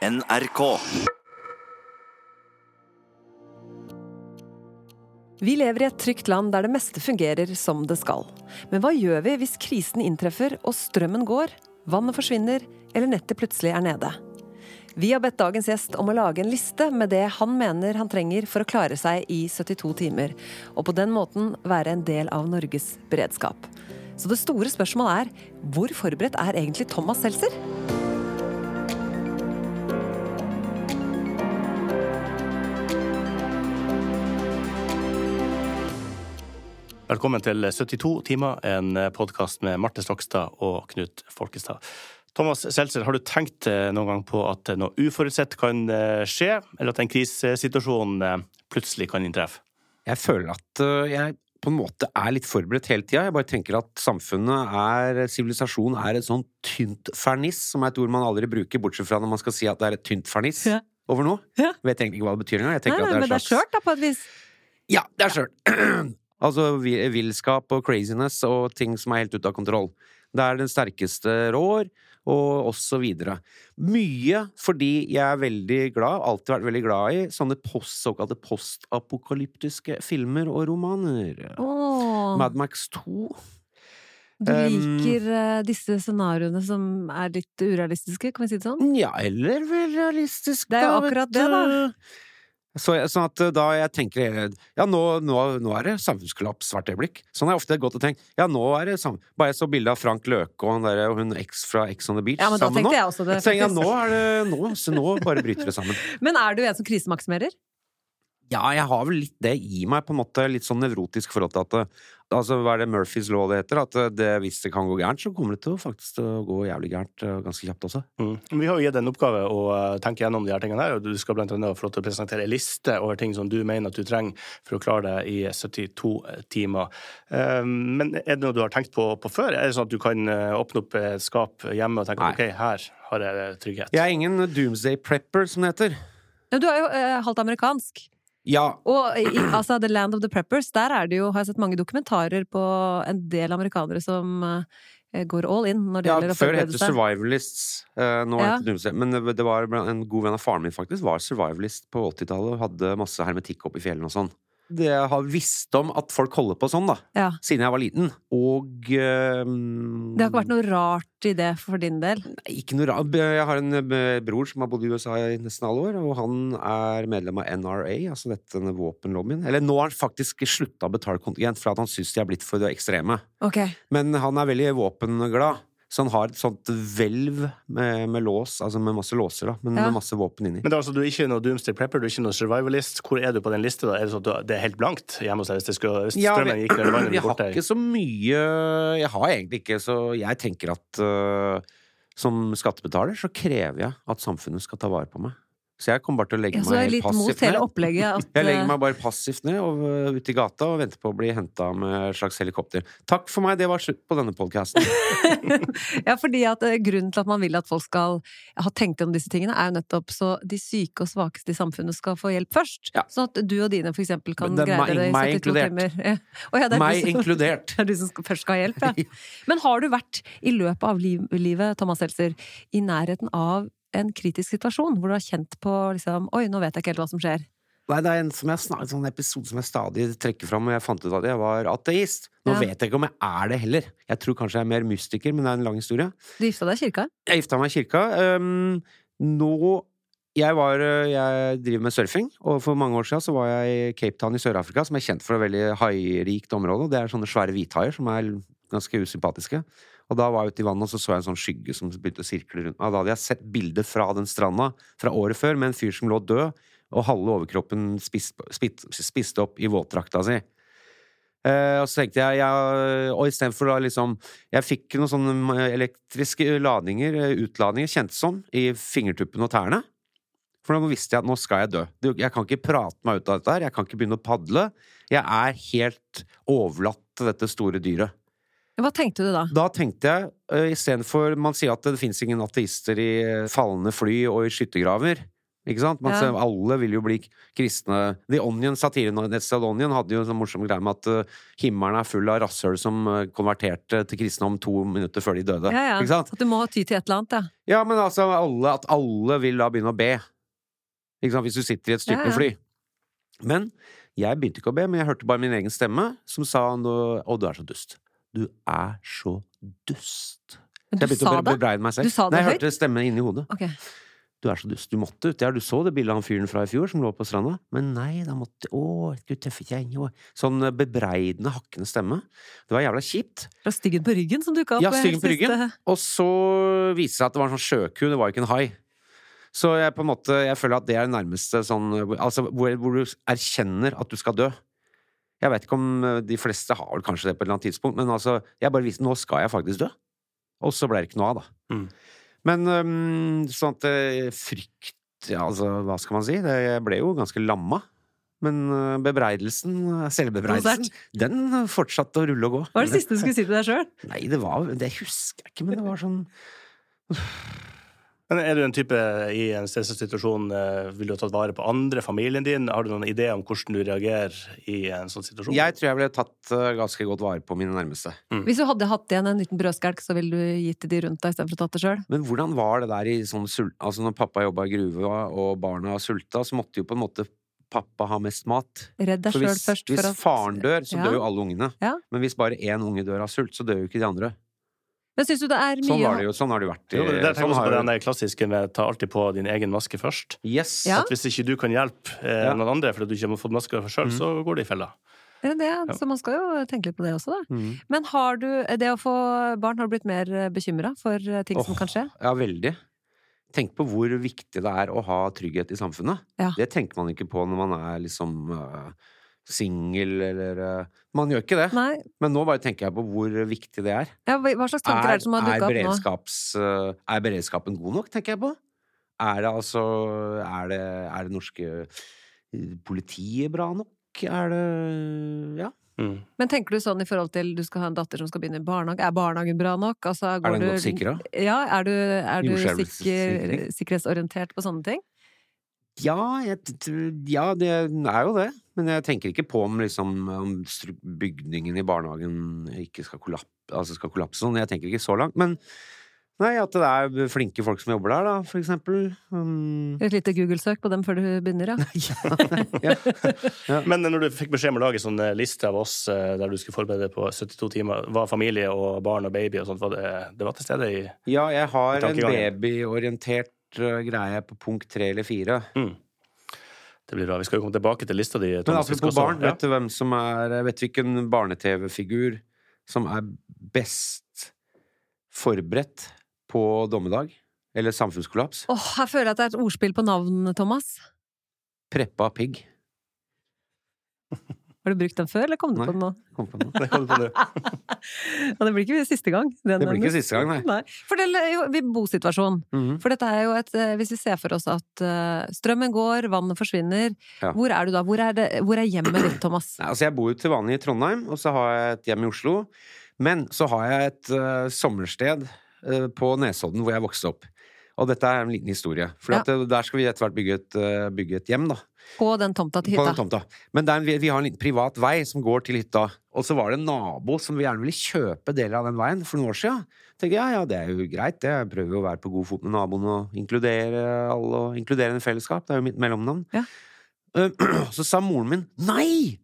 NRK. Vi lever i et trygt land der det meste fungerer som det skal. Men hva gjør vi hvis krisen inntreffer og strømmen går, vannet forsvinner eller nettet plutselig er nede? Vi har bedt dagens gjest om å lage en liste med det han mener han trenger for å klare seg i 72 timer, og på den måten være en del av Norges beredskap. Så det store spørsmålet er hvor forberedt er egentlig Thomas Seltzer? Velkommen til 72 timer, en podkast med Marte Stokstad og Knut Folkestad. Thomas Seltzer, har du tenkt eh, noen gang på at noe uforutsett kan eh, skje, eller at en krisesituasjon eh, plutselig kan inntreffe? Jeg føler at jeg på en måte er litt forberedt hele tida. Jeg bare tenker at samfunnet er Sivilisasjon er et sånn tynt ferniss, som er et ord man aldri bruker, bortsett fra når man skal si at det er et tynt ferniss Ja. over noe. Ja. Vet egentlig ikke hva det betyr engang. Jeg Nei, tenker nei, at det er men det er skjørt, da, på et vis. Ja, det er skjørt. altså vi- villskap og craziness og ting som er helt ute av kontroll. Det er den sterkeste rår, og videre. Mye fordi jeg er veldig glad, alltid vært veldig glad i, sånne post, såkalte postapokalyptiske filmer og romaner. Mad Max 2. du liker um, disse scenarioene som er litt urealistiske, kan vi si det sånn? Ja, eller realistiske, realistisk, Det er jo akkurat det, da. Så, jeg- sånn at da jeg tenker Ja, nå, nå, nå er det samfunnskollaps hvert øyeblikk. Sånn har jeg ofte gått og tenkt. Ja, nå er det sam Bare jeg så bilde av Frank Løke og, han der, og hun X fra X on the Beach Ja, men da sammen nå. jeg også det. Så tenkte jeg, nå er det nå, så nå bare bryter det sammen. Men er du en som krisemaksimerer? Ja, jeg har vel litt det i meg, på en måte. Litt sånn nevrotisk forhold til at det, Altså, hva er det Murphys law det heter? At det, hvis det kan gå gærent, så kommer det til å faktisk til å gå jævlig gærent eh, ganske kjapt også. Mm. Vi har jo gitt en oppgave å eh, tenke gjennom de her tingene her, og du skal blant annet få lov til å presentere en liste over ting som du mener at du trenger for å klare deg i 72 timer. Eh, Men er det noe du har tenkt på, på før? Er det sånn at du kan eh, åpne opp et skap hjemme og tenke Nei. ok, her har jeg trygghet? Jeg er ingen doomsday prepper, som det heter. Ja, du er jo eh, halvt amerikansk. Ja, Og i, altså, The Land of the Preppers, der er det jo, har jeg sett mange dokumentarer på en del amerikanere som uh, går all in når det Ja, gjelder å før het det. Survivalists. Uh, nå Ja. heter det Men det det var en god venn av faren min faktisk var survivalist på 80-tallet og hadde masse hermetikk oppe i fjellene og sånn. Det jeg har visst om at folk holder på sånn, da, Ja. siden jeg var liten. Og eh, Det har ikke vært noe rart i det for din del? Nei, Ikke noe rart. Jeg har en eh, bror som har bodd i USA i nesten alle år, og han er medlem av NRA, altså dette denne våpenlobbyen. Eller nå har han faktisk slutta å betale kontingent for at han syns de er blitt for ekstreme. Okay. Men han er veldig våpenglad. Så han har et sånt hvelv med, med lås, altså med masse låser, da, men Ja. med masse våpen inni. Men det er altså, du er ikke noe doomsday prepper, du er ikke noe survivalist. Hvor er du på den lista? da? Er det sånn at du- det er helt blankt hjemme hos deg hvis, det skulle, hvis Ja, strømmen gikk eller vannet jeg blir har ikke så mye Jeg har egentlig ikke så Jeg tenker at uh, som skattebetaler så krever jeg at samfunnet skal ta vare på meg. Så jeg kommer bare til å legge Ja, meg helt passivt ned. At, Jeg legger eh, meg bare passivt ned og ut ute i gata og venter på å bli henta med et slags helikopter. Takk for meg, det var slutt på denne podkasten. Ja, fordi at eh, Grunnen til at man vil at folk skal ha tenkt om disse tingene, er jo nettopp så de syke og svakeste i samfunnet skal få hjelp først. Ja. Sånn at du og dine for eksempel kan greie dere i 72 inkludert. timer. Ja. Oh, ja, det er meg som- inkludert. Det er du som skal, først skal ha hjelp, ja. Men har du vært i løpet av liv, livet, Thomas Seltzer, i nærheten av en kritisk situasjon, hvor du har kjent på liksom Oi, nå vet jeg ikke helt hva som skjer. Nei, det er en, som jeg, en sånn episode som jeg stadig trekker fram, og jeg fant ut at jeg var ateist. Nå Ja. vet jeg ikke om jeg er det heller. Jeg tror kanskje jeg er mer mystiker, men det er en lang historie. Du gifta deg i kirka? Jeg gifta meg i kirka. Um, nå jeg, var, øh, jeg driver med surfing, og for mange år siden så var jeg i Cape Town i Sør-Afrika, som er kjent for et veldig hairikt område. Det er sånne svære hvithaier som er ganske usympatiske. Og da var jeg ute i vannet, og så så jeg en sånn skygge som begynte å sirkle rundt meg. Da hadde jeg sett bilde fra den stranda fra året før med en fyr som lå død, og halve overkroppen spist, spist, spiste opp i våtdrakta si. Eh, og så tenkte jeg, jeg Og istedenfor da liksom Jeg fikk noen sånne elektriske ladninger, eh, utladninger, kjentes som, i fingertuppene og tærne. For nå visste jeg at nå skal jeg dø. Jeg kan ikke prate meg ut av dette her. Jeg kan ikke begynne å padle. Jeg er helt overlatt til dette store dyret. Hva tenkte du da? Da tenkte jeg, uh, istedenfor Man sier at det fins ingen ateister i falne fallende fly og i skyttergraver. Ikke sant? Man Ja. ser, alle vil jo bli kristne. The Onion, satirenettsstedet Onion, hadde jo en sånn morsom greie med at uh, himmelen er full av rasshøl som konverterte til kristendom to minutter før de døde. Ja, ja. Ikke sant? At du må ha tid til et eller annet, ja. Ja, men altså alle, at alle vil da begynne å be. Ikke sant? Hvis du sitter i et Ja, ja. styrtefly. Men jeg begynte ikke å be, men jeg hørte bare min egen stemme som sa Å, du er så dust. Du er så dust. Men jeg du begynte sa det? Du sa det Nei, jeg høyt? hørte stemmen inni hodet. Okay. Du er så dust. Du måtte ut. Ja, du så det bildet av han fyren fra i fjor som lå på stranda? Men nei, da måtte Å, du tøffe kjerring. å. Sånn eh, bebreidende, hakkende stemme. Det var jævla kjipt. Fra styggen på ryggen som dukka opp. Ja, eh, styggen på siste- ryggen. Og så viste det seg at det var en sånn sjøku, det var ikke en hai. Så jeg på en måte, jeg føler at det er det nærmeste sånn Altså hvor, hvor du erkjenner at du skal dø. Jeg vet ikke om eh, de fleste har vel kanskje det på et eller annet tidspunkt, men altså, jeg bare visste nå skal jeg faktisk dø. Og så ble det ikke noe av, da. Mm. Men um, sånn at eh, frykt Ja, altså, hva skal man si? Det, jeg ble jo ganske lamma. Men øh, bebreidelsen, selvbebreidelsen, den fortsatte å rulle og gå. Hva er det siste du skulle si til deg sjøl? Nei, det var Det husker jeg ikke, men det var sånn Men er du en type i en stressesituasjon eh, Vil du ha tatt vare på andre, familien din? Har du noen idé om hvordan du reagerer i en sånn situasjon? Jeg tror jeg ville tatt øh, ganske godt vare på mine nærmeste. Hvis du hadde hatt igjen en liten brødskelk, så ville du gitt til de rundt deg istedenfor å tatt det sjøl? Men hvordan var det der i sånn sult... Altså når pappa jobba i gruva og barna sulta, så måtte jo på en måte pappa ha mest mat. Redd deg sjøl først. hvis for at- faren dør, så Ja. dør jo alle ungene. Ja. Men hvis bare én unge dør av sult, så dør jo ikke de andre. Men syns du det er mye Sånn, var det jo, sånn har det jo vært. i- Jo, det sånn jeg også har på den der klassiske med ta alltid på din egen maske først. Yes. Ja. At hvis ikke du kan hjelpe eh, Ja. noen andre fordi du ikke har fått maske sjøl, Mm. så går det i fella. Det det? Så man skal jo tenke litt på det også, da. Mm. Men har du det å få barn, har du blitt mer bekymra for ting ting som kan skje? Ja, veldig. Tenk på hvor viktig det er å ha trygghet i samfunnet. Ja. Det tenker man ikke på når man er liksom uh, singel eller uh, Man gjør ikke det. Nei. Men nå bare tenker jeg på hvor viktig det er. Ja, hva slags tanker er, det som har er, dukka opp nå? uh, er beredskapen god nok, tenker jeg på? Er det altså Er det, er det norske uh, politiet bra nok? Er det Ja. Mm. Men tenker du sånn i forhold til du skal ha en datter som skal begynne i barnehage, er barnehagen bra nok? Altså, Er den du- godt sikra? Ja, er du, er du sikker, sikkerhetsorientert på sånne ting? Ja, jeg, ja, det er jo det. Men jeg tenker ikke på om, liksom, om bygningen i barnehagen ikke skal, kollaps, altså skal kollapse. Sånn. Jeg tenker ikke så langt. Men nei, at det er flinke folk som jobber der, da, for eksempel. Um, Et lite Google-søk på dem før du begynner, ja. ja. Ja. Men når du fikk beskjed om å lage sånn eh, liste av oss eh, der du skulle forberede deg på 72 timer, var familie og barn og baby og sånt, var det, det var til stede i ja, jeg har en babyorientert greie på punkt tre eller fire. mm. Det blir bra. Vi skal jo komme tilbake til lista di. Men Thomas. Apropos også- barn, ja. vet du hvem som er Vet du hvilken barne-TV-figur som er best forberedt på dommedag? Eller samfunnskollaps? Åh, her føler at det er et ordspill på navn, Thomas. Preppa Pigg. Har du brukt den før, eller kom du Nei. på den nå? Kom på den. Det kom på nå. Ja, det blir ikke siste gang. den Det blir ikke siste gang, nei. Nei. Fortell jo, vi- bosituasjonen. Mhm. For dette er jo et eh, Hvis vi ser for oss at eh, strømmen går, vannet forsvinner, Ja. hvor er du da? Hvor er, det, hvor er hjemmet ditt, Thomas? Nei, altså jeg bor jo til vanlig i Trondheim, og så har jeg et hjem i Oslo. Men så har jeg et uh, sommersted uh, på Nesodden hvor jeg vokste opp. Og dette er en liten historie. For Ja. der skal vi etter hvert bygge et, bygge et hjem, da. På den tomta til hytta? tomta. Men en, vi, har en liten privat vei som går til hytta. Og så var det en nabo som vi gjerne ville kjøpe deler av den veien for noen år siden. Tenkte jeg, ja, ja, det er jo greit, det. Jeg prøver jo å være på god fot med naboen og inkludere alle og inkludere en fellesskap. Det er jo mitt mellomnavn. Ja. Eh, Så sa moren min nei!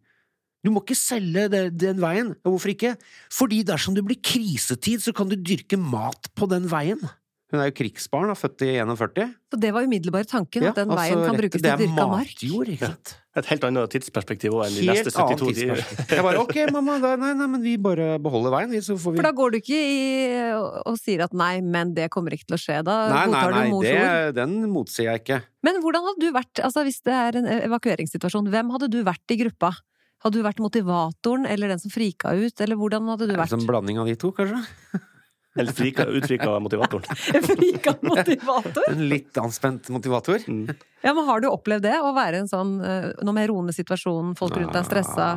Du må ikke selge den veien. Hvorfor ikke? Fordi dersom det blir krisetid, så kan du dyrke mat på den veien. Hun er jo krigsbarn, er født i 41. Så det var umiddelbare tanken, Ja, at den altså, veien kan brukes til dyrka mark? matjord, ikke sant? Et helt annet tidsperspektiv òg enn de Helt neste 72 timer. Jeg bare ok, mamma, da, nei, nei, men vi bare beholder veien, vi, så får vi For da går du ikke i og, sier at nei, men det kommer ikke til å skje. Da Nei, nei, godtar nei, du mors det, Nei, den motsier jeg ikke. Men hvordan hadde du vært, altså hvis det er en evakueringssituasjon, hvem hadde du vært i gruppa? Hadde du vært motivatoren, eller den som frika ut, eller hvordan hadde du Er det vært? en blanding av de to, kanskje? Eller frika, utfrika motivatoren. frika motivator? En litt anspent motivator? Mm. Ja, men har du opplevd det? Å være i en sånn eh, noe mer roende situasjon, folk rundt deg er stressa?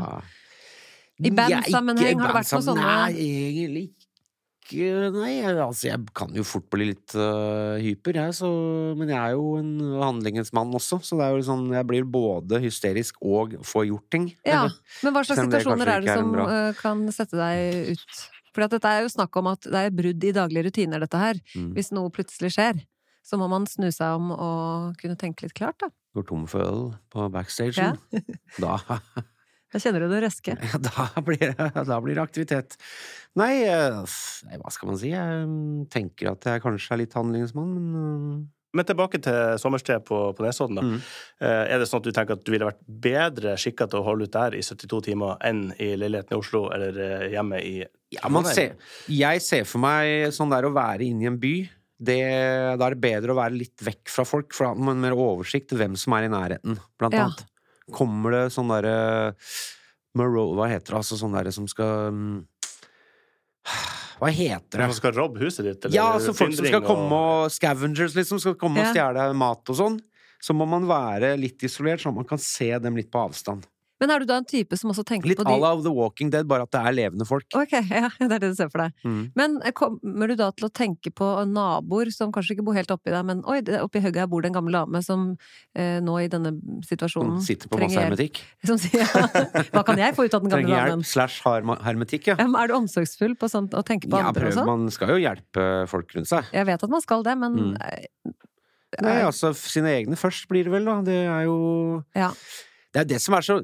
I bandsammenheng har det vært noe sånt? Nei, egentlig ikke Nei, altså, jeg kan jo fort bli litt uh, hyper, jeg, så Men jeg er jo en handlingens mann også, så det er jo sånn Jeg blir både hysterisk og får gjort ting. Ja, Men hva slags situasjoner er det som er eh, kan sette deg ut? For dette er jo snakk om at det er brudd i daglige rutiner, dette her. Mm. Hvis noe plutselig skjer, så må man snu seg om og kunne tenke litt klart, da. Går tom for øl på backstagen. Da, Da kjenner du det røske. da, blir da blir det aktivitet. Nei, øh, nei, hva skal man si? Jeg mm, tenker at jeg kanskje er litt handlingsmann, men øh, Men tilbake til sommersted på, på Nesodden. da. Mm. Eh, Er det sånn at du tenker at du ville vært bedre skikka til å holde ut der i 72 timer enn i leiligheten i Oslo eller eh, hjemme i Ja, man ser, jeg ser for meg sånn der å være inne i en by. Det, da er det bedre å være litt vekk fra folk, for da har man mer oversikt hvem som er i nærheten, blant Ja. annet. Kommer det sånn derre Maro- Hva heter det, altså sånn derre som skal mm, Hva heter det? Som skal robbe huset ditt? eller Ja, altså folk som skal komme og Scavengers, liksom, skal komme og Ja. stjele mat og sånn. Så må man være litt isolert, sånn at man kan se dem litt på avstand. Men er du da en type som også tenker Litt på à de la The Walking Dead, bare at det er levende folk. Ok, ja, det er det du ser for deg. Mm. Men eh, kommer du da til å tenke på naboer som kanskje ikke bor helt oppi deg, men oi, oppi høgget her bor det en gammel dame som eh, nå i denne situasjonen trenger... sitter på masse trenger hermetikk. Som sier hva kan jeg få ut av den gamle Trenger damen? hjelp slash hermetikk, ja. Ja, Er du omsorgsfull på sånt å tenke på Ja, andre og prøv, sånn? man skal jo hjelpe folk rundt seg. Jeg vet at man skal det, men Mm. eh, Nei, altså, sine egne først blir det vel, da. Det er jo Ja. Det er det som er så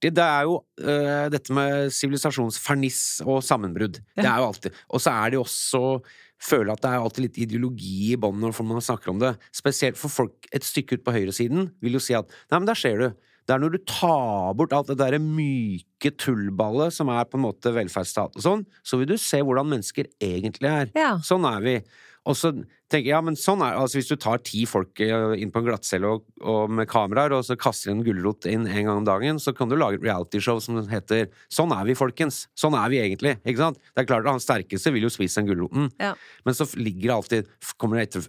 artig. Det er jo uh, dette med sivilisasjonsferniss og sammenbrudd. Det er jo alltid Og så er det jo også Føler at det er alltid litt ideologi i bånn når man snakker om det. Spesielt for folk et stykke ut på høyresiden vil jo si at Nei, men der ser du. Det er når du tar bort alt det derre myke tullballet som er på en måte velferdsstat og sånn, så vil du se hvordan mennesker egentlig er. Ja. Sånn er vi. Og så tenker jeg, ja, men sånn er Altså, hvis du tar ti folk eh, inn på en glattcelle og, og med kameraer, og så kaster en gulrot inn en gang om dagen, så kan du lage et realityshow som heter Sånn er vi, folkens. Sånn er vi egentlig. Ikke sant? Det er klart at han sterkeste vil jo spise den gulroten, Ja. men så ligger det alltid Kommer det etter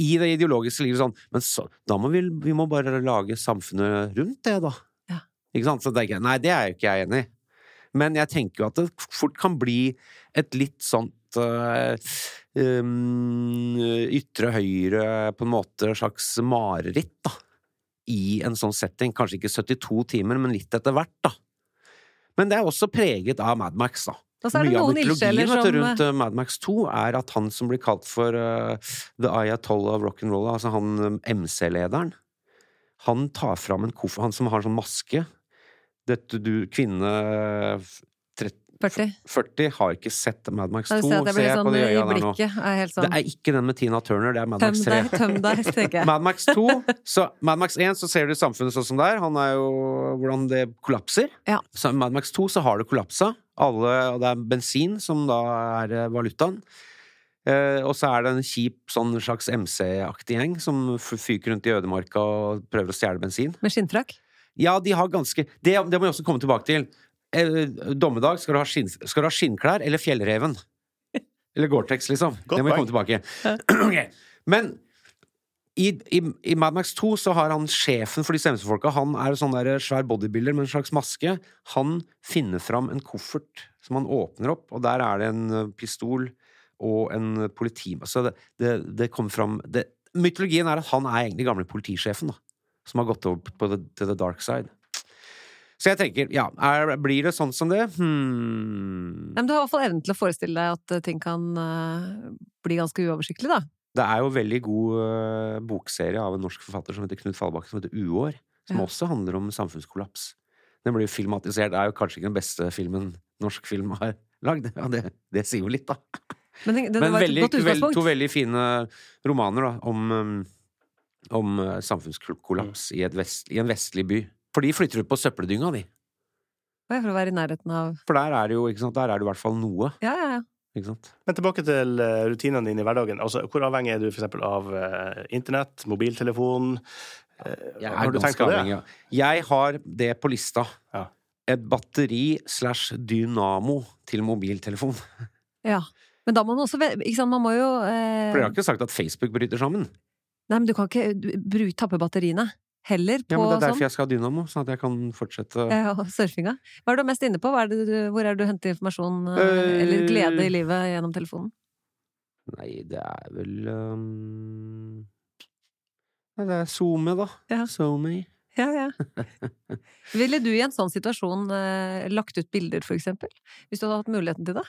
I det ideologiske ligger det sånn Men så, da må vi, vi må bare lage samfunnet rundt det, da. Ja. Ikke sant? Så tenker jeg, nei, det er jo ikke jeg enig i. Men jeg tenker jo at det fort kan bli et litt sånt um, ytre høyre, på en måte slags mareritt, da. I en sånn setting. Kanskje ikke 72 timer, men litt etter hvert, da. Men det er også preget av Mad Max, da. Og så er det Mye av noen mytologien som rundt Madmax Mad Max 2 er at han som blir kalt for uh, The Ayatollah of rock'n'roll, altså han MC-lederen, han tar fram en koffert, han som har en sånn maske. Dette du, kvinne 30, 40. 40 har ikke sett Mad Max 2, ser jeg ser jeg sånn på de øya der nå. Er sånn. Det er ikke den med Tina Turner, det er Mad Max 3. deg, tøm deg. Mad Max 2 så Mad Max 1 så ser du samfunnet sånn som det er. Han er jo hvordan det kollapser. Ja. Så Mad Max 2 så har det kollapsa. Alle, og det er bensin som da er eh, valutaen. Eh, og så er det en kjip sånn slags MC-aktig gjeng som fyker rundt i ødemarka og prøver å stjele bensin. Med skinnfrakk? Ja, de har ganske Det, det må jeg også komme tilbake til. Eh, dommedag, skal du, ha skinn, skal du ha skinnklær eller fjellreven? Eller Gore-Tex, liksom. Godt det må vi komme tilbake. Ok. Men i, i, i Mad Max 2 så har han sjefen for disse MC-folka. Han er sånn der svær bodybuilder med en slags maske. Han finner fram en koffert som han åpner opp, og der er det en eh, pistol og en politi... Så det, det, det kommer fram det, Mytologien er at han er egentlig gamle politisjefen, da. Som har gått over på the, the dark side. Så jeg tenker, ja, er, blir det sånn som det? Hmm. Men du har i hvert fall evnen til å forestille deg at eh, ting kan uh, bli ganske uoversiktlig, da. Det er jo veldig god uh, bokserie av en norsk forfatter som heter Knut Fallbakke, som heter Uår, som Ja. også handler om samfunnskollaps. Den blir jo filmatisert. Det er jo kanskje ikke den beste filmen norsk film har lagd. Ja, det, det sier jo litt, da. Men den, den Men var et veldig, godt veld, to veldig fine romaner da, om, um, om samfunnskollaps samfunnskollaps i, et vest, i en vestlig by. For de flytter ut på søppeldynga, de. For å være i nærheten av For der er det jo ikke sant, der er det i hvert fall noe. Ja, ja, ja. Ikke sant? Men tilbake til eh, rutinene dine i hverdagen. Altså, hvor avhengig er du eksempel av uh, internett, mobiltelefon? Uh, Jeg er ganske det? avhengig Ja. Jeg har det på lista. Ja. Et batteri slash dynamo til mobiltelefon. ja. Men da må man også Ikke sant, man må jo eh, For dere har ikke sagt at Facebook bryter sammen? Nei, men du kan ikke tappe batteriene. Heller på Ja, men det er derfor sånn. jeg skal ha Dynamo, sånn at jeg kan fortsette Ja, surfinga. Hva er du mest inne på? Er det du, hvor er det du henter informasjon eh, eller glede i livet gjennom telefonen? Nei, det er vel um... Nei, Det er SoMe, da. Ja. SoMe. Ja, ja. Ville du i en sånn situasjon eh, lagt ut bilder, for eksempel? Hvis du hadde hatt muligheten til det?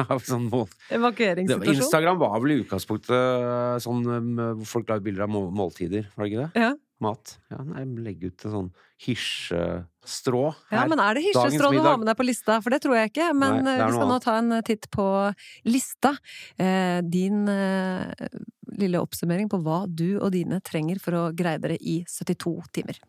sånn mål. Evakueringssituasjon? Instagram var vel i utgangspunktet uh, sånn hvor folk la ut bilder av måltider, var det ikke det? Ja. Mat. Ja, nei, legge ut en sånn hysjestrå Ja, men er det hirsestrå hysjestrå du har med deg på lista? For det tror jeg ikke. Men Nei, eh, vi skal nå ta en eh, titt på lista. Eh, din eh, lille oppsummering på hva du og dine trenger for å greie dere i 72 timer.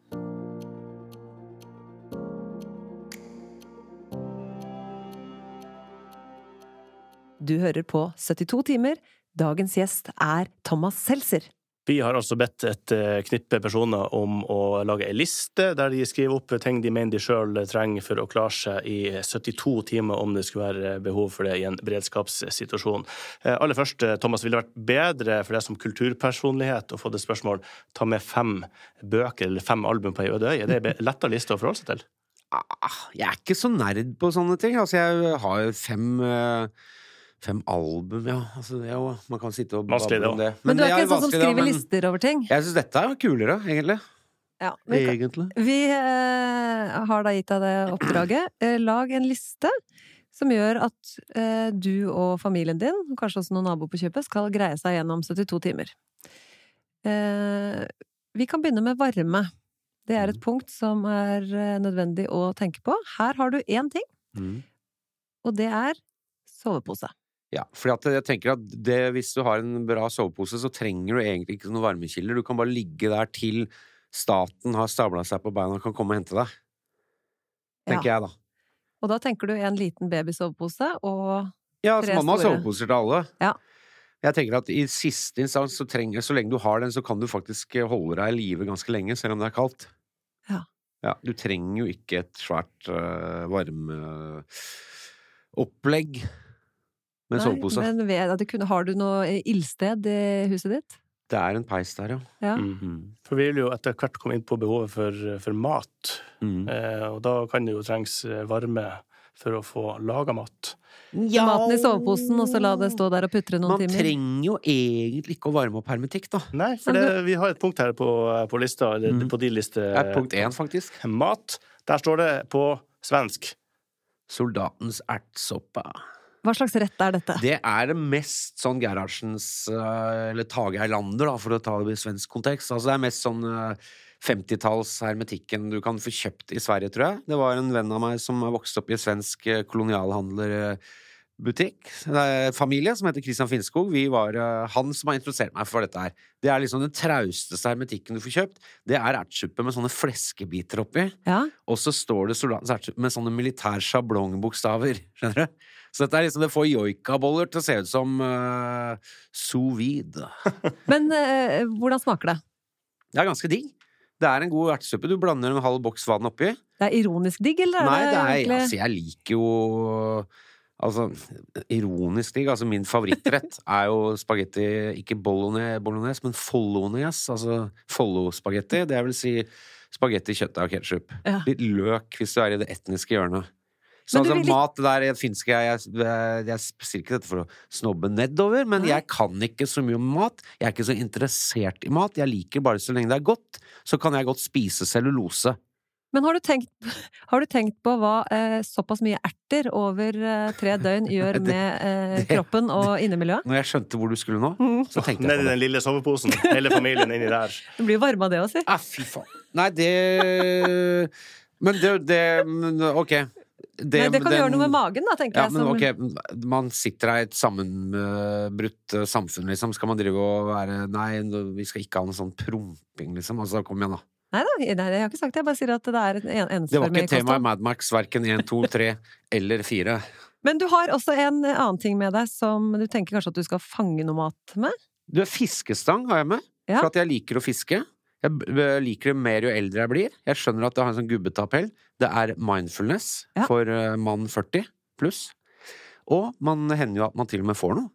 Du hører på 72 timer. Dagens gjest er Thomas Seltzer. Vi har altså bedt et eh, knippe personer om å lage ei liste der de skriver opp ting de mener de sjøl trenger for å klare seg i 72 timer, om det skulle være behov for det i en beredskapssituasjon. Eh, Aller først, eh, Thomas, ville det vært bedre for deg som kulturpersonlighet å få det spørsmål ta med fem bøker eller fem album på ei øde øy? Er det en letta liste å forholde seg til? Ah, Jeg er ikke så nerd på sånne ting. Altså, jeg har jo fem Fem album, ja. Altså, det er jo, man kan sitte og bable om det Men, Men, du er ikke en sånn som skriver da, men lister over ting? Jeg syns dette er kulere, egentlig. Ja, vi, Egentlig. vi eh, har da gitt deg det oppdraget. Eh, lag en liste som gjør at eh, du og familien din, og kanskje også noen naboer på kjøpet, skal greie seg gjennom 72 timer. Eh, vi kan begynne med varme. Det er et punkt som er eh, nødvendig å tenke på. Her har du én ting, Mm. og det er sovepose. Ja, for jeg tenker at det, hvis du har en bra sovepose, så trenger du egentlig ikke noen varmekilder. Du kan bare ligge der til staten har stabla seg på beina og kan komme og hente deg. Tenker jeg, da. Og da tenker du en liten babysovepose og Ja, Tre store man mamma har soveposer til alle. Ja. Jeg tenker at i siste instans, så, trenger, så lenge du har den, så kan du faktisk holde deg i live ganske lenge, selv om det er kaldt. Ja. Ja, du trenger jo ikke et svært uh, varmeopplegg med Nei, sovepose. Men ved, at det kunne, har du noe eh, ildsted i huset ditt? Det er en peis der, ja. Ja. Mhm. For vi vil jo etter hvert komme inn på behovet for, for mat. Mm. Eh, og da kan det jo trengs eh, varme for å få laga mat. Ja. Maten i soveposen, og så la det stå der og putre noen Man timer? trenger jo egentlig ikke å varme opp hermetikk, da. Nei, for det, vi har et punkt her på, på lista, eller mm. på din liste. Det er punkt én, faktisk. Mat. Der står det på svensk. Soldatens ertsoppa. Hva slags rett er dette? Det er det mest sånn Gerhardsens eh, eller Tage Eilander, da, for å ta det i svensk kontekst. Altså det er mest sånn eh, 50-talls hermetikken du kan få kjøpt i Sverige, tror jeg. Det var en venn av meg som vokste opp i svensk eh, kolonialhandlerbutikk. Det er en familie som heter Christian Finnskog. Vi var eh, han som har introdusert meg for dette her. Det er liksom den trausteste hermetikken du får kjøpt. Det er ertsuppe med sånne fleskebiter oppi. Ja, Og så står det soldatens ertsuppe med sånne militær sjablongbokstaver. Skjønner du? Så dette er liksom, det får joikaboller til å se ut som uh, sous vide. Men uh, hvordan smaker det? Det er ganske digg. Det er en god ertesuppe. Du blander en halv boks vann oppi. Det er ironisk digg, eller er Nei, det er, egentlig altså, jeg liker jo Altså, ironisk digg. Altså, min favorittrett er jo spagetti Ikke bolognese, bolognese men follones. Altså Follo-spagetti. Det vil si spagetti, kjøttdeig og ketsjup. Ja. Litt løk hvis du er i det etniske hjørnet. Sånn som vil mat det der jeg finske Jeg, jeg, jeg sier ikke dette for å snobbe nedover, men Nei. jeg kan ikke så mye om mat. Jeg er ikke så interessert i mat. Jeg liker bare så lenge det er godt. Så kan jeg godt spise cellulose. Men har du tenkt, har du tenkt på hva eh, såpass mye erter over eh, tre døgn gjør Det- med eh, det- kroppen og innemiljøet? Når jeg skjønte hvor du skulle nå, Mm. så tenkte jeg på det. den lille soveposen. Hele familien inni der. Det blir jo varme av det òg, si. Ah, fy faen. Nei, det Men det, det Ok. Det, Nei, det kan den- gjøre noe med magen, da, tenker Ja, jeg. men som- ok, man sitter her i et sammenbrutt eh, samfunn, liksom. Skal man drive og være Nei, vi skal ikke ha noe sånn promping, liksom. Altså, kom igjen, da. Nei da, jeg har ikke sagt det. Jeg bare sier at det er en en- Det var ikke tema i Madmax, Mad Max, verken 1, 2, 3 eller 4. Men du har også en annen ting med deg som du tenker kanskje at du skal fange noe mat med? Du, fiskestang har jeg med, Ja. for at jeg liker å fiske. Jeg liker det mer jo eldre jeg blir. Jeg skjønner at det har en sånn gubbetappell. Det er mindfulness Ja. for eh, mann 40 pluss. Og man hender jo at man til og med får noe.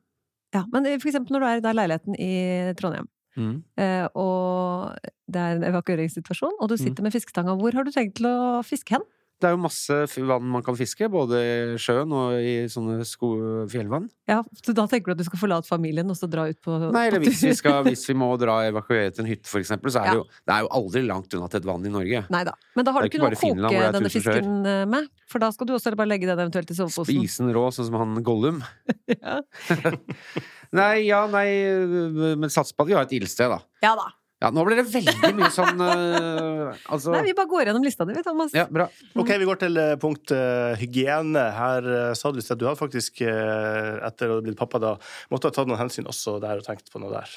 Ja, men for eksempel når du er i leiligheten i Trondheim, Mm. eh, og det er en evakueringssituasjon, og du Mm. sitter med fisketanga. Hvor har du tenkt til å fiske hen? Det er jo masse vann man kan fiske, både i sjøen og i sånne fjellvann. Ja, så Da tenker du at du skal forlate familien og så dra ut på Nei, eller hvis vi, skal, hvis vi må dra evakuere til en hytte, for eksempel, så er Ja. det jo Det er jo aldri langt unna til et vann i Norge. Nei da. Men da har du ikke noe å koke denne fisken eh, med? For da skal du også bare legge den eventuelt i soveposen. Spise den rå, sånn som han Gollum. Ja. Nei, ja, nei Men sats på at vi har et ildsted, da. ja da. Ja, nå blir det veldig mye sånn uh, Altså Nei, vi bare går gjennom lista di, vi, Thomas. Ja, bra. Ok, vi går til eh, punkt uh, hygiene. Her uh, sa du at du hadde faktisk, etter å ha blitt pappa, da måtte ha tatt noen hensyn også der og tenkt på noe der.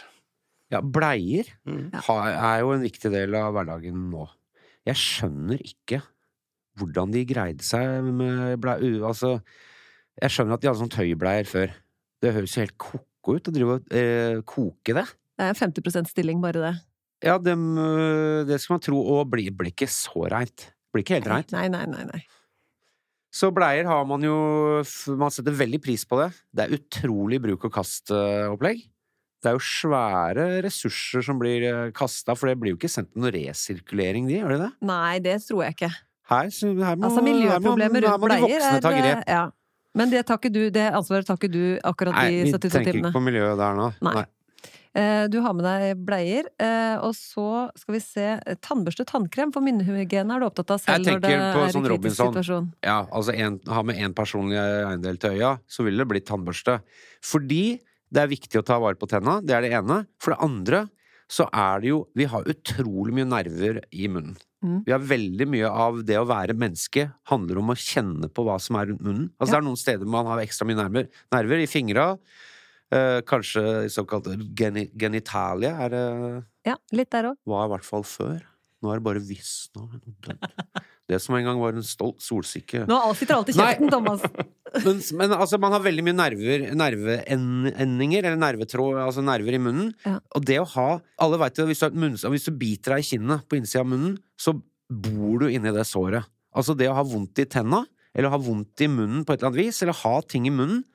Ja, bleier Mm. er jo en viktig del av hverdagen nå. Jeg skjønner ikke hvordan de greide seg med bleier Altså, jeg skjønner at de hadde sånn tøybleier før. Det høres jo helt ko-ko ut å drive og eh, koke det. Det er 50% stilling, bare det. Ja, dem, øh, det skal man tro. Og blir, blir ikke så reint. Blir ikke helt reint. Nei, nei, nei. nei. Så bleier har man jo Man setter veldig pris på det. Det er utrolig bruk-og-kast-opplegg. Det er jo svære ressurser som blir kasta, for det blir jo ikke sendt noen resirkulering, de, gjør de det? Nei, det tror jeg ikke. Her, så, her må, Altså, miljøproblemer rundt bleier voksne ta er grep. Ja. Men det, tar ikke du, det ansvaret tar ikke du akkurat Nei, vi 72 tenker timene. ikke på miljøet der nå. Nei. Eh, Du har med deg bleier, eh, og så skal vi se eh, Tannbørste, tannkrem for munhygiene er du opptatt av selv når det er sånn kritisk Robinson. situasjon. Ja, altså en, ha med én personlig eiendel til øya, så ville det blitt tannbørste. Fordi det er viktig å ta vare på tenna, det er det ene. For det andre så er det jo Vi har utrolig mye nerver i munnen. Mm. Vi har veldig mye av det å være menneske handler om å kjenne på hva som er rundt munnen. Altså Ja. det er noen steder man har ekstra mye nerver. Nerver i fingra, eh, kanskje såkalt geni, genitalia er det Ja, litt der òg. var i hvert fall før. Nå er det bare visna. Det som en gang var en stolt solsikke. Nå sitter alt i kjeften, Thomas. Men, men altså, man har veldig mye nerver, nerveendinger, eller nervetråd, altså nerver i munnen. Ja. Og det å ha Alle veit jo, hvis du, har et hvis du biter deg i kinnet på innsida av munnen, så bor du inni det såret. Altså det å ha vondt i tenna, eller ha vondt i munnen på et eller annet vis, eller ha ting i munnen, eh,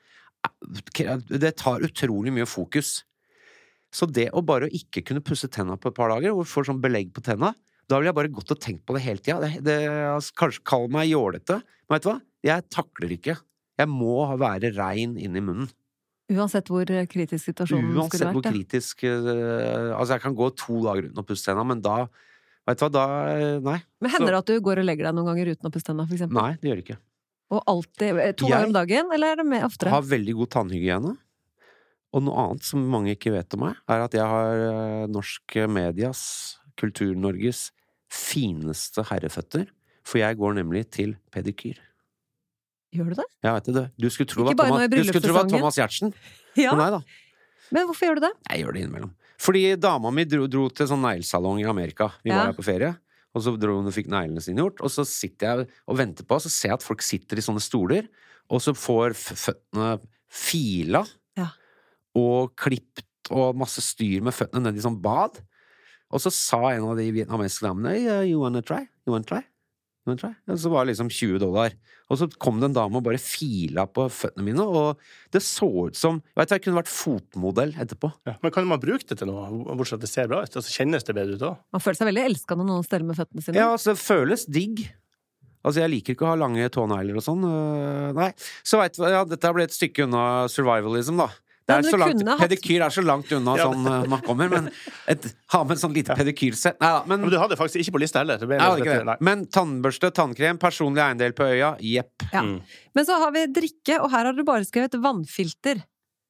det tar utrolig mye fokus. Så det å bare ikke kunne pusse tenna på et par dager, og få sånn belegg på tenna, da ville jeg bare gått og tenkt på det hele tida. Altså, kanskje kall meg jålete, men vet du hva? Jeg takler ikke. Jeg må være rein inni munnen. Uansett hvor kritisk situasjonen Uansett skulle vært? Uansett hvor kritisk eh, Altså, jeg kan gå to dager uten å pusse tenna, men da Vet du hva, da eh, Nei. Men hender det at du går og legger deg noen ganger uten å pusse tenna, for eksempel? Nei, det gjør det ikke. Og alltid eh, To Jeg- ganger om dagen, eller er det mer oftere? Har veldig god tannhygiene. Og noe annet som mange ikke vet om meg, er at jeg har eh, norsk medias, Kultur-Norges, fineste herreføtter. For jeg går nemlig til pedikyr. Gjør du det? Jeg vet det. Du skulle tro det var. Thomas Giertsen. Ja. Men nei da. Men hvorfor gjør du det? Jeg gjør det innimellom. Fordi dama mi dro, dro til sånn neglesalong i Amerika. Vi Ja. var her på ferie. Og så dro hun og fikk neglene sine gjort. Og så sitter jeg og venter på, og så ser jeg at folk sitter i sånne stoler, og så får føttene fila Ja. og klipt og masse styr med føttene ned i sånn bad. Og så sa en av de vietnamesiske damene You wanna try? You wanna try? Wanna try? Og så var det liksom 20 dollar. Og så kom det en dame og bare fila på føttene mine, og det så ut som Jeg vet, jeg kunne vært fotmodell etterpå. Ja. Men kan man bruke det til noe, bortsett fra at det ser bra ut? Altså, kjennes det bedre ut da? Man føler seg veldig elska når noen steller med føttene sine. Ja, altså, det føles digg. Altså, jeg liker ikke å ha lange tånegler og sånn. øh, nei. Så veit du hva, ja, dette ble et stykke unna survivalism, da. Det er så langt, hatt- Pedikyr er så langt unna Ja, sånn man kommer, men et, ha med et sånn lite pedikyrsett Nei da, men, Men du hadde faktisk ikke på lista heller. Det. men tannbørste, tannkrem, personlig eiendel på øya, jepp. Ja. Mm. Men så har vi drikke, og her har du bare skrevet vannfilter.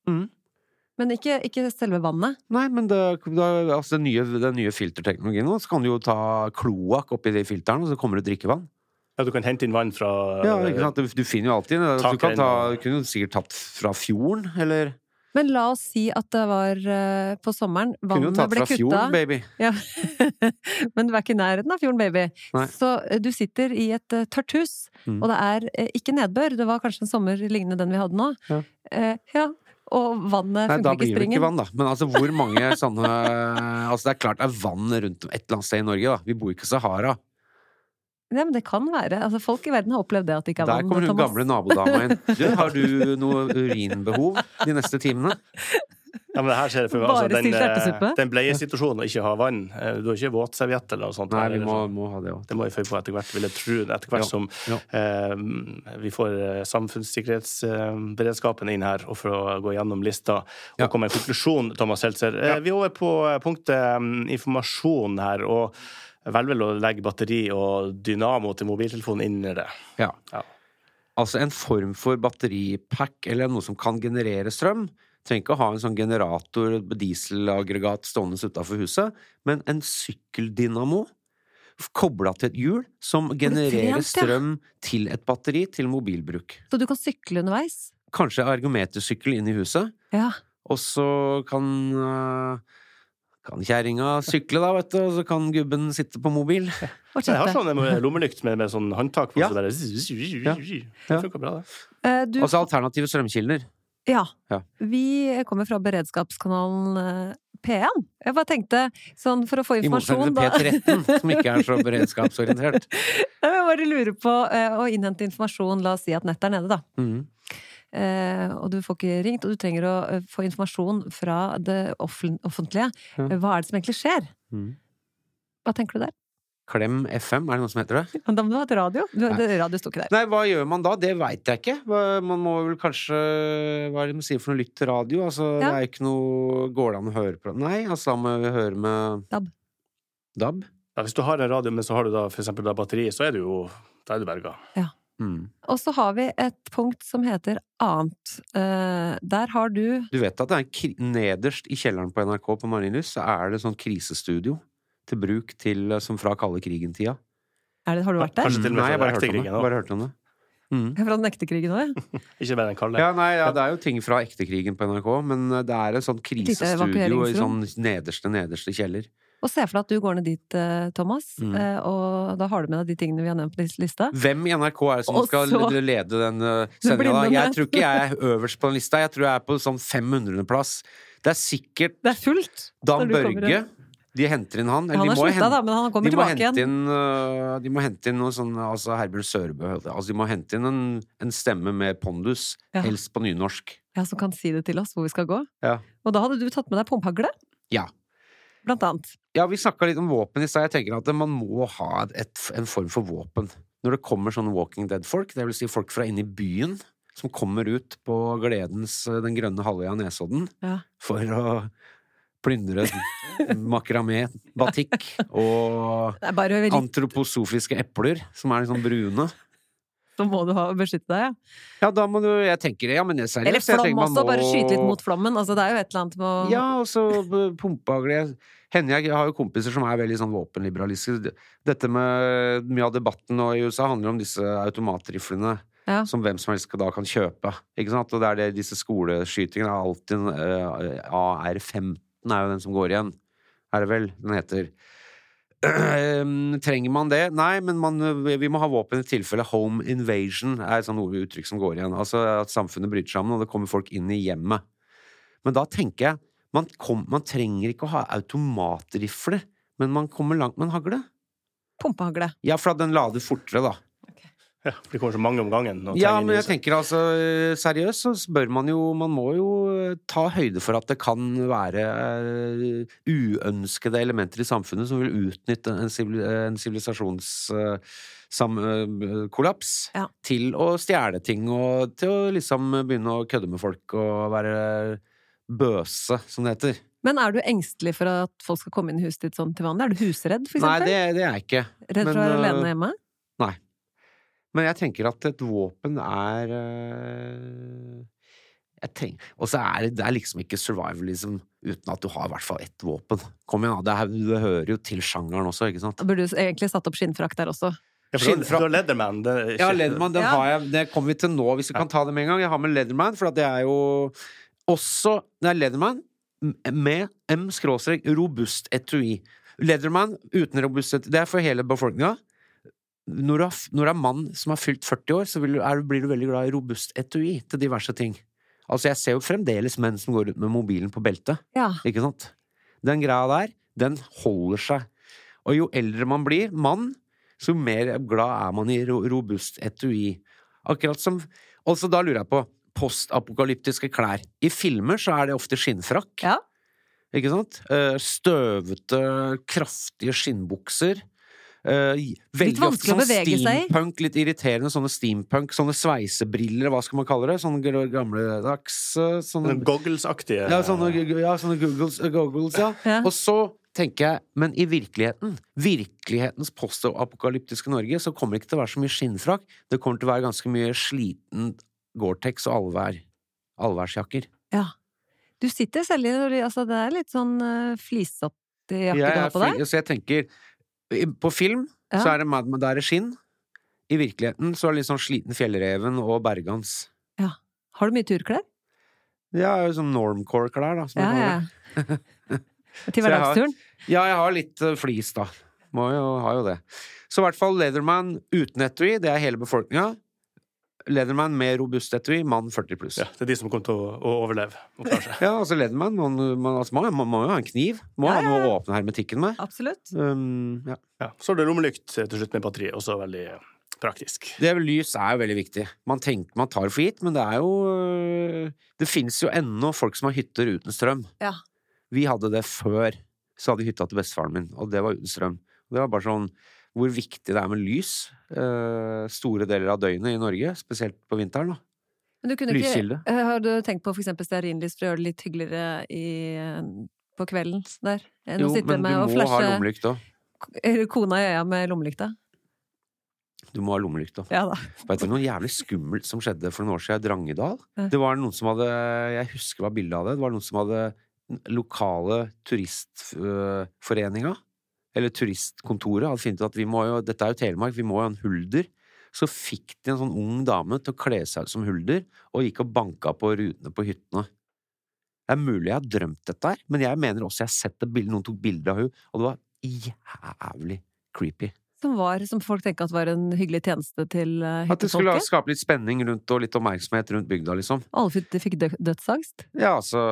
Mm. Men ikke, ikke selve vannet. Nei, men det, det, altså, den, nye, den nye filterteknologien nå, så kan du jo ta kloakk oppi de filterne, og så kommer det drikkevann. Ja, du kan hente inn vann fra Ja, ikke sant? Du, du finner jo alltid Du, kan ta, du kunne jo sikkert tatt fra fjorden, eller Men la oss si at det var eh, på sommeren. Kunne jo Vannet tatt ble fra kutta. fjorden, baby. Ja. Men du er ikke i nærheten av fjorden, baby. Nei. Så eh, du sitter i et uh, tørt hus, Mm. og det er eh, ikke nedbør. Det var kanskje en sommer lignende den vi hadde nå. Ja. Eh, ja. Og vannet Nei, da funker ikke i blir det ikke vann, da. Men altså, hvor mange sånne Altså, det er klart det er vann rundt et eller annet sted i Norge, da. Vi bor ikke i Sahara. Nei, men det kan være. Altså, folk i verden har opplevd det at det ikke er Der kommer hun Thomas. gamle nabodama inn. Du, har du noe urinbehov de neste timene? Ja, men det her skjer for meg. Bare Altså, den, eh, den bleiesituasjonen å ikke ha vann. eh, Du har ikke våtserviett eller noe sånt? Nei, vi må, må ha det òg. Det må vi føye på etter hvert, vil jeg tro. Etter hvert Ja, som ja. eh, vi får eh, samfunnssikkerhetsberedskapen inn her, og for å gå gjennom lista og Ja. komme med en konklusjon, Thomas Seltzer. Eh, Vi er over på punktet um, informasjon her, og velger vel å legge batteri og dynamo til mobiltelefonen inn i det. Ja. Ja. Altså en form for batteripack eller noe som kan generere strøm. Trenger ikke å ha en sånn generator, dieselaggregat stående utafor huset, men en sykkeldynamo kobla til et hjul som genererer trent, ja. strøm til et batteri til mobilbruk. Så du kan sykle underveis? Kanskje ergometersykkel inn i huset, Ja. og så kan øh, kan kjerringa sykle, da, vet du, og så kan gubben sitte på mobil. Ja. Jeg har sånn lommelykt med, med sånn håndtak på, Ja. så Ja. Det Ja. funker bra, det. Eh, du, Altså alternative strømkilder. ja. Ja. Vi kommer fra beredskapskanalen eh, P1. Jeg bare tenkte, sånn for å få informasjon I motsetning til P13, som ikke er så beredskapsorientert. Jeg bare lurer på eh, å innhente informasjon. La oss si at nettet er nede, da. Mhm. Eh, og du får ikke ringt, og du trenger å eh, få informasjon fra det offentlige. Ja. Eh, Hva er det som egentlig skjer? Mhm. Hva tenker du der? Klem FM, er det noe som heter det? Ja, Da må du ha et radio. Du, det, radio sto ikke der. Nei, hva gjør man da? Det veit jeg ikke. Man må vel kanskje Hva er det man sier for noe? Lytt til radio? Altså, Ja. det er ikke noe Går det an å høre på Nei, altså da må vi høre med DAB. DAB? Ja, hvis du har en radio, men så har du da for eksempel da batteri, så er du jo Da er du berga. Mm. Og så har vi et punkt som heter annet. Eh, der har du Du vet at det er kri nederst i kjelleren på NRK på Marienlyst, så er det sånn krisestudio til bruk til som fra kalde krigen-tida. Har du vært der? Kanskje til og med fra hørte om det. Mm. Fra den ekte krigen òg, ja. Ikke bare den kalde. Ja, nei, ja, det er jo ting fra ektekrigen på NRK, men det er et sånt krisestudio i sånn nederste, nederste kjeller. Og se for deg at du går ned dit, eh, Thomas, Mm. eh, og da har du med deg de tingene vi har nevnt på lis- lista. Hvem i NRK er det som Og skal så- lede den uh, sendinga? Jeg tror ikke jeg er øverst på den lista. Jeg tror jeg er på sånn 500.-plass. Det er sikkert Det er fullt! Dan Børge. De henter inn han. eller Han har slutta, da, men han kommer tilbake igjen. inn, de må hente inn noe sånn Altså Herbjørn Sørbø altså, De må hente inn en, en stemme med pondus, Ja. helst på nynorsk. Ja, Som kan si det til oss hvor vi skal gå. Ja. Og da hadde du tatt med deg pumpehagle? Ja. Blant annet. Ja, vi snakka litt om våpen i stad. Jeg tenker at man må ha et, en form for våpen. Når det kommer sånne Walking Dead-folk, det vil si folk fra inne i byen, som kommer ut på gledens øh, Den grønne halvøya Nesodden Ja. for å plyndre makramé, batikk og antroposofiske epler, som er liksom brune. Så må du ha beskytte deg, ja. Ja, da må du Jeg tenker det, Ja, men jeg er seriøst. Eller jeg tenker man også, må- bare skyte litt mot flommen. Altså, det er jo et eller annet med å Ja, og så pumpehagle Henne jeg har jo kompiser som er veldig sånn våpenliberalistiske. Dette med Mye av debatten nå i USA handler om disse automatriflene. Ja. Som hvem som helst da kan kjøpe. Ikke sant? Og det er det disse skoleskytingene er alltid en, eh, AR-15 er jo den som går igjen. Er det vel den heter. Ehm, trenger man det? Nei, men man, vi må ha våpen i tilfelle home invasion er et sånt uttrykk som går igjen. Altså at samfunnet bryter sammen, og det kommer folk inn i hjemmet. Men da tenker jeg man, kom, man trenger ikke å ha automatrifle, men man kommer langt med en hagle. Pumpehagle. Ja, for at den lader fortere, da. Ja, for det kommer så mange om gangen. Ja, men jeg tenker altså eh, seriøst, så bør man jo Man må jo eh, ta høyde for at det kan være uh, uønskede elementer i samfunnet som vil utnytte en sivil- eh, uh, sivilisasjonskollaps Ja. til å stjele ting og til å liksom begynne å kødde med folk og være bøse, som det heter. Men er du engstelig for at folk skal komme inn i huset ditt sånn til vanlig? Er du husredd, for Nei, eksempel? det, det er jeg ikke. Redd for å være alene hjemme? Men jeg tenker at et våpen er jeg tenker, Og så er det, det er liksom ikke survivalism uten at du har i hvert fall ett våpen. Kom igjen, da. Det, er, det hører jo til sjangeren også, ikke sant? Burde du egentlig satt opp skinnfrakk der også. Ja, Skinnfrakk. du har Leatherman. Det ikke, Ja, Leatherman, den Ja. har jeg, det kommer vi til nå, hvis vi kan ta det med en gang. Jeg har med Leatherman, for det er jo også Det er Leatherman med M-robust etui. Leatherman uten robust etui. Det er for hele befolkninga. Når du, har, når du er mann som har fylt 40 år, så du, er, blir du veldig glad i robust etui til diverse ting. Altså, jeg ser jo fremdeles menn som går ut med mobilen på beltet. Ja. Ikke sant? Den greia der, den holder seg. Og jo eldre man blir, mann, så mer glad er man i robust etui. Akkurat som Og så da lurer jeg på, postapokalyptiske klær. I filmer så er det ofte skinnfrakk. Ja. Ikke sant? Eh, Støvete, kraftige skinnbukser. Eh, veldig ofte sånn steampunk, litt irriterende sånne steampunk, sånne sveisebriller, hva skal man kalle det? Sånne gamledags eh, sånne, Goggles-aktige ja, sånne, ja, sånne googles, goggles, ja. Ja. Og så tenker jeg, men i virkeligheten, virkelighetens postapokalyptiske Norge, så kommer det ikke til å være så mye skinnfrakk. Det kommer til å være ganske mye sliten Gore-Tex og allvær. Allværsjakker. ja. Du sitter selv i altså Det er litt sånn uh, flisete jakke du har på deg. Så jeg tenker På film Ja. så er det Mad Men, der er skinn. I virkeligheten så er det litt sånn sliten Fjellreven og Bergans. Har du mye turklær? Ja, sånn normcore-klær, da. Som Ja, ja. Til hverdagsturen? ja, jeg har litt eh, flis, da. Må jo, ha jo det. Så i hvert fall Leatherman uten etui, det er hele befolkninga. Leatherman med robust etui, mann 40 pluss. Ja, det er de som kommer til å, å overleve og. Ja, altså Lederman man, man, altså, man, man må jo ha en kniv. Må Ja, ha noe ja, å åpne hermetikken med. Absolutt. Um, ja. Ja. Så er det lommelykt til slutt med batteri, også veldig eh, praktisk. Det er, lys er jo veldig viktig. Man tenker man tar for gitt, men det er jo øh, Det fins jo ennå folk som har hytter uten strøm. Ja. Vi hadde det før. Så hadde vi hytta til bestefaren min, og det var uten strøm. Det var bare sånn hvor viktig det er med lys uh, store deler av døgnet i Norge, spesielt på vinteren. da. Men du kunne ikke Lyskilde. eh, Har du tenkt på eksempel stearinlys for å gjøre det litt hyggeligere i, på kvelden der? Enn Jo, å sitte med og må ha lommelykt kona i øya med lommelykta? Du må ha lommelykt da. Ja da. Vet du noe jævlig skummelt som skjedde for noen år siden i Drangedal? Ja. Det var noen som hadde Jeg husker hva bildet av det. Det var noen som hadde lokale turistforeninga, eller turistkontoret, hadde funnet ut at vi må jo Dette er jo Telemark, vi må jo ha en hulder. Så fikk de en sånn ung dame til å kle seg ut som hulder, og gikk og banka på rutene på hyttene. Det er mulig jeg har drømt dette her, men jeg mener også jeg har sett det bildet, noen tok bilde av henne, og det var jævlig creepy. Som var, som folk tenker at var en hyggelig tjeneste til hyttefolket? At det skulle skape litt spenning rundt og litt oppmerksomhet rundt bygda, liksom. Alle fikk, dødsangst? Ja, altså,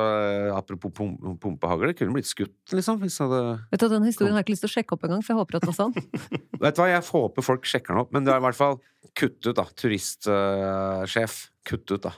apropos pum pumpehagl, det kunne blitt skutt, liksom, hvis hadde Vet du, Den historien har jeg ikke lyst til å sjekke opp engang, for jeg håper at det var sånn. Vet du hva, jeg håper folk sjekker den opp, men det er i hvert fall kutt ut, da. Turistsjef. kutt ut, da.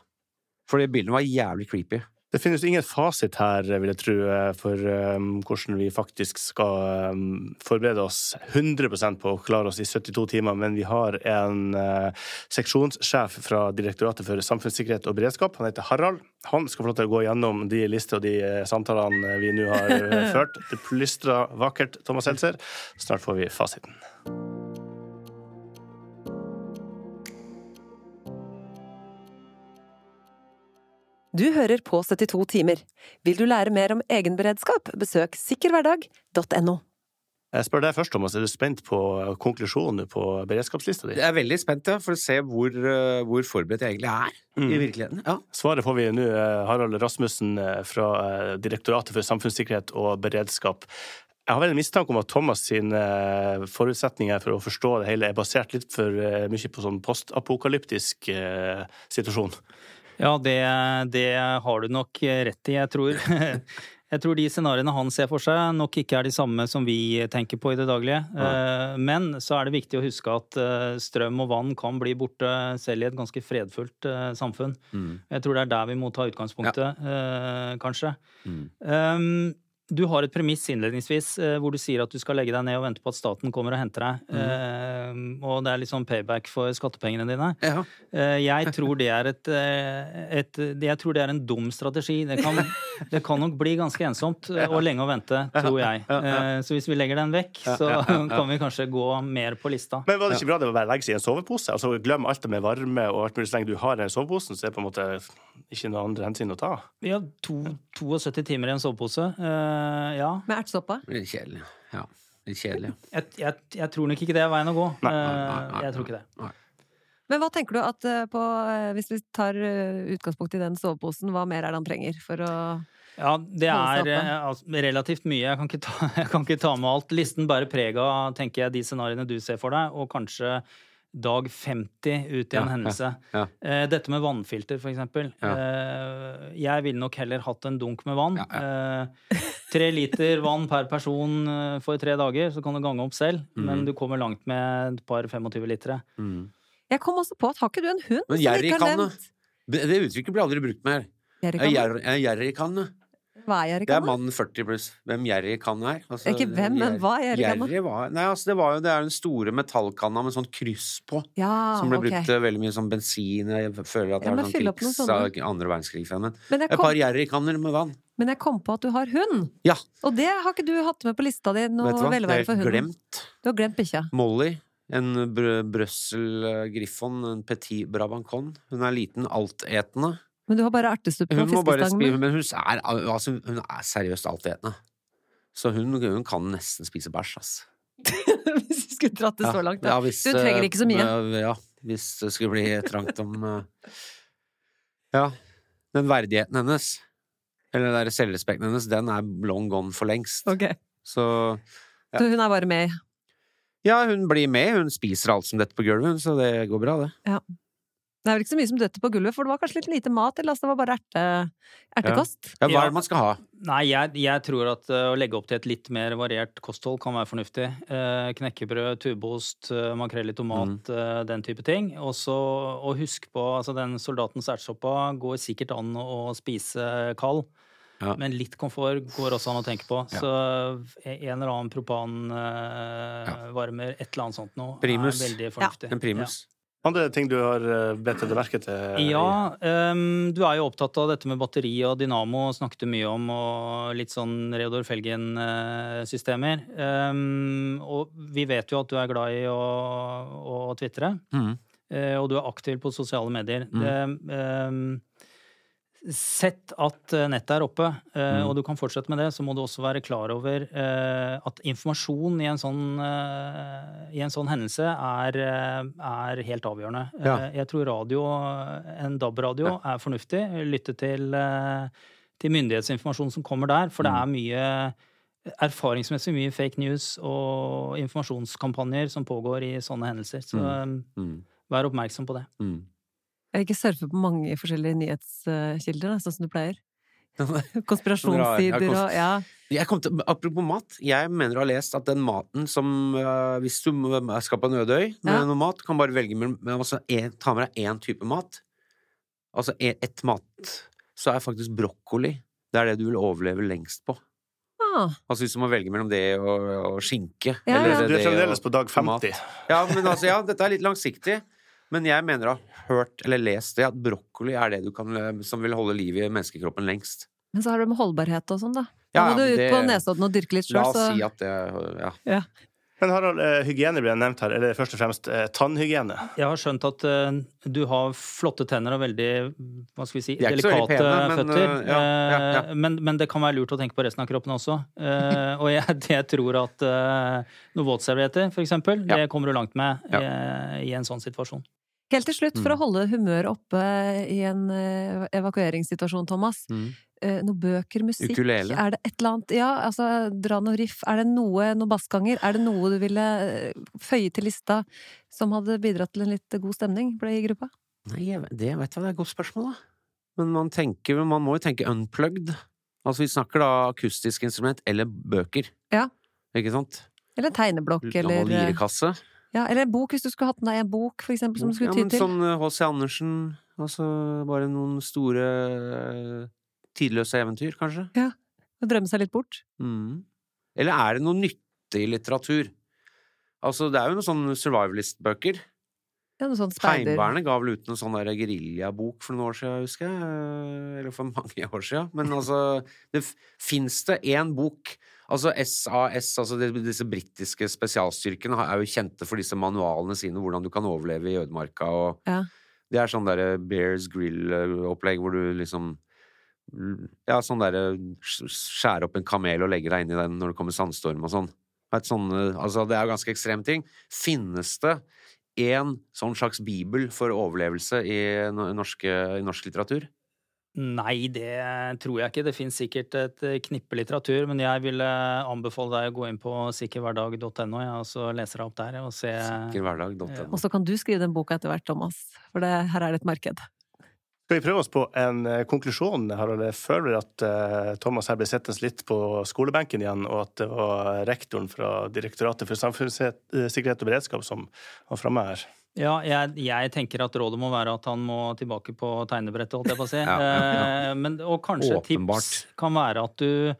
Fordi bildene var jævlig creepy. Det finnes ingen fasit her, vil jeg tro, for um, hvordan vi faktisk skal um, forberede oss 100% på å klare oss i 72 timer, men vi har en uh, seksjonssjef fra Direktoratet for samfunnssikkerhet og beredskap. Han heter Harald. Han skal få lov til å gå gjennom de lister og de uh, samtalene vi nå har uh, ført. Det plystrer vakkert, Thomas Seltzer. Snart får vi fasiten. Du hører på 72 timer. Vil du lære mer om egenberedskap, besøk sikkerhverdag.no. Jeg spør deg først, Thomas. Er du spent på konklusjonen på beredskapslista di? Jeg er veldig spent, ja, for å se hvor, eh, hvor forberedt jeg egentlig er Mm. i virkeligheten. Ja. Svaret får vi nå. eh, Harald Rasmussen eh, fra Direktoratet for samfunnssikkerhet og beredskap. Jeg har vel en mistanke om at Thomas sine forutsetninger for å forstå det hele er basert litt for mye på sånn postapokalyptisk situasjon. Ja, det, det har du nok rett i. Jeg tror, jeg tror de scenarioene han ser for seg, nok ikke er de samme som vi tenker på i det daglige. Ja. Men så er det viktig å huske at eh, strøm og vann kan bli borte selv i et ganske fredfullt eh, samfunn. Mm. Jeg tror det er der vi må ta utgangspunktet, ja. kanskje. Mm. Um, du har et premiss innledningsvis eh, hvor du sier at du skal legge deg ned og vente på at staten kommer og henter deg. Eh, og det er litt sånn payback for skattepengene dine. Ja. Uh, jeg, tror det er et, et, jeg tror det er en dum strategi. Det kan, det kan nok bli ganske ensomt ja. og lenge å vente, tror jeg. Uh, så hvis vi legger den vekk, så kan vi kanskje gå mer på lista. Men var det ikke bra det å bare legge seg i en sovepose? Altså Glem alt det med varme og alt mulig. Så lenge du har den soveposen, så er det på en måte ikke noe andre hensyn å ta. Vi har to, 72 timer i en sovepose. Eh, ja. Med ertsoppa. Litt kjedelig. Ja. Litt kjedelig. Jeg, jeg, jeg tror nok ikke det er veien å gå. Nei, nei, nei, Eh, nei, jeg tror ikke det. Men hva tenker du at eh, på eh, Hvis vi tar eh, utgangspunkt i den soveposen, hva mer er det han trenger for å Ja, det er eh, altså, relativt mye. Jeg kan, ikke ta, jeg kan ikke ta med alt. Listen bærer preg av tenker jeg, de scenarioene du ser for deg, og kanskje dag 50 ut i Ja, en hendelse. ja. ja. Dette med vannfilter, for eksempel. Eh, Jeg ville nok heller hatt en dunk med vann. Eh, Tre liter vann per person eh, for tre dager, så kan du gange opp selv. Men du kommer langt med et par 25 litere. Mm. Jeg kom også på at har ikke du en hund? Men som ikke har kan det. uttrykket blir aldri brukt mer. Jerrykanne? Gjerr- eh, Jerrykanne. Hva er Det er mannen 40 pluss. Hvem gjerrigkanne er? Altså, Ikke hvem, men hva er gjerrigkanne? Jerry var, nei, altså, det var jo det er den store metallkanna med sånn kryss på. Ja, som ble okay. brukt veldig mye som bensin. Jeg føler at det Ja, er sånn krigs sånne. av andre verdenskrig-fenomen. Men jeg, Et kom, par gjerrigkanner med vann. Men jeg kom på at du har hund. Ja. Og det har ikke du hatt med på lista di. Noe Vet du hva? Det velvære for helt hunden. glemt. Du har glemt bikkja. Molly. En br Brussel eh, en petit brabancon. Hun er liten, altetende. Men du har bare ertestuppe Hun fiskestangen? spise, men hun er, altså, hun er seriøst altetende. Så hun, hun kan nesten spise bæsj, ass. Hvis vi skulle dratt det så langt, da. Ja, hvis, Du trenger ikke så mye. eh, Ja, hvis det skulle bli trangt om eh, Ja. Den verdigheten hennes, eller den der selvrespekten hennes, den er long gone for lengst. Okay. Så Ja. Så hun er bare med. ja, hun blir med. Hun spiser alt som dette på gulvet, så det går bra, det. Det er vel ikke så mye som døtter på gulvet, for det var kanskje litt lite mat, eller altså det var bare erte, ertekost? Ja, hva er det man skal ha? Nei, jeg, jeg tror at eh, å legge opp til et litt mer variert kosthold kan være fornuftig. Eh, knekkebrød, tubeost, eh, makrell i tomat, Mm. eh, den type ting. Og så og husk på altså den soldatens ertsoppa går sikkert an å spise kald. Ja. Men litt komfort går også an å tenke på. Ja. Så en eller annen propanvarmer, et eller annet sånt noe, Primus. er veldig fornuftig. En primus. Andre ting du har eh, bedt deg merke til? Ja, um, du er jo opptatt av dette med batteri og dynamo, snakket du mye om, og litt sånn Reodor Felgen-systemer. Um, og vi vet jo at du er glad i å, å tvitre, mm. eh, og du er aktiv på sosiale medier. Mm. Det, ehm, Sett at eh, nettet er oppe, eh, Mm. og du kan fortsette med det, så må du også være klar over eh, at informasjon i en sånn, i en sånn hendelse er, er helt avgjørende. Ja. Jeg tror radio, en DAB-radio, er fornuftig. Lytte til, til myndighetsinformasjon som kommer der, for det Mm. er mye erfaringsmessig mye fake news og informasjonskampanjer som pågår i sånne hendelser. Så Mm. Mm. vær oppmerksom på det. Mm. Jeg ikke surfe på mange forskjellige nyhetskilder, sånn som du pleier. Konspirasjonssider og ja. Jeg kom til, apropos mat, jeg mener å ha lest at den maten som øh, Hvis du skal på en øde øy med Ja. noe mat, kan bare velge mellom altså, Ta med deg én type mat. Altså ett mat. Så er faktisk brokkoli det er det du vil overleve lengst på. Ah, Altså Hvis du må velge mellom det og, og skinke. Ja, eller ja. det- Du er det fremdeles på dag tomat. 50. Ja, men altså, ja, dette er litt langsiktig. Men jeg mener å ha hørt eller lest det, at brokkoli er det du kan, øh, som vil holde liv i menneskekroppen lengst. men så har det med holdbarhet og sånn, da. Da Ja, må du ut det- på Nesodden og dyrke litt La oss så si at det Ja. Men Harald, eh, hygiene ble nevnt her. Eller først og fremst eh, tannhygiene. Jeg har skjønt at uh, du har flotte tenner og veldig hva skal vi si, delikate pene, men, føtter. ja, ja, ja. Men, men det kan være lurt å tenke på resten av kroppen også. Uh, og jeg, jeg tror at uh, noe våtservietter, for eksempel, Ja. det kommer du langt med i en sånn situasjon. Helt til slutt, for Mm. å holde humøret oppe i en evakueringssituasjon, Thomas. Mm. Eh, Noe bøker, musikk? Ukulele. Er det et eller annet Ja, altså, dra noe riff. Er det noe, noen bassganger? Er det noe du ville eh, føye til lista som hadde bidratt til en litt god stemning i gruppa? Nei, det vet jeg, det er et godt spørsmål, da. Men man tenker, man må jo tenke unplugged. Altså, vi snakker da akustisk instrument eller bøker. Ja. Ikke sant? Eller tegneblokk, eller noen lirekasse. ja, Eller en bok, hvis du skulle hatt med deg en bok, for eksempel, som du skulle ja, men til. sånn eh, H.C. Andersen, altså bare noen store eh, tidløse eventyr, kanskje? Ja. Og drømme seg litt bort. Mm. Eller er det noe nyttig litteratur? Altså, det er jo noen sånne survivalist-bøker. Ja, noe sånn speider. Heimevernet ga vel ut en sånn geriljabok for noen år siden, husker jeg. eh, Eller for mange år siden. Men altså, det fins det én bok Altså SAS, altså disse britiske spesialstyrkene, er jo kjente for disse manualene sine, hvordan du kan overleve i ødemarka og Ja. Det er sånn derre Bears Grill-opplegg hvor du liksom Ja, sånn derre skjære opp en kamel og legge deg inn i den når det kommer sandstorm og sånn. Et altså det er jo ganske ekstreme ting. Finnes det en sånn slags bibel for overlevelse i, norske, i norsk litteratur? Nei, det tror jeg ikke. Det finnes sikkert et eh, knippe litteratur, men jeg ville anbefale deg å gå inn på sikkerhverdag.no ja, og så leser deg opp der og se Sikkerhverdag.no. Og så kan du skrive den boka etter hvert, Thomas. For det, her er det et marked. Skal vi prøve oss på en eh, konklusjon, Harald? Jeg føler at eh, Thomas her ble sittende litt på skolebenken igjen, og at det var rektoren fra Direktoratet for samfunnssikkerhet og beredskap som var framme her. Ja, jeg, jeg, tenker at rådet må være at han må tilbake på tegnebrettet, holdt jeg på å si. Ja, ja, ja. Eh, Men, og kanskje et Åpenbart. tips kan være at du,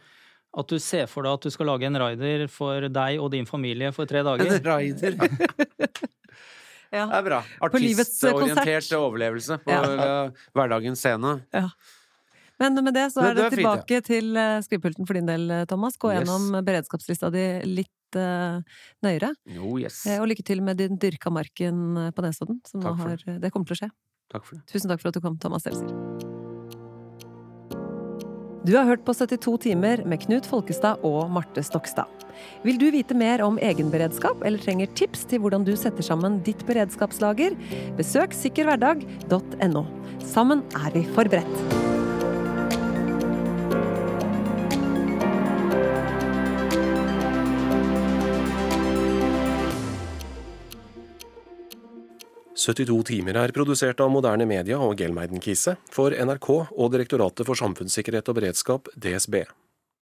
at du ser for deg at du skal lage en rider for deg og din familie for tre dager. En rider. Ja. Det er bra. Artistorientert overlevelse på Ja. eh, hverdagens scene. Men med det så er det, det fint, tilbake til eh, skrivepulten for din del, eh, Thomas. Gå Yes. gjennom beredskapslista di litt nøyere. Jo, yes. Og lykke til med din dyrka marken på Nesodden. Som nå har, det kommer til å skje. Takk for det. Tusen takk for at du kom, Thomas Seltzer. Du har hørt på 72 timer med Knut Folkestad og Marte Stokstad. Vil du vite mer om egenberedskap eller trenger tips til hvordan du setter sammen ditt beredskapslager? Besøk sikkerhverdag.no. Sammen er vi forberedt. «72 timer er produsert av Moderne Media og Gelmeiden Kise for NRK og Direktoratet for samfunnssikkerhet og beredskap, DSB.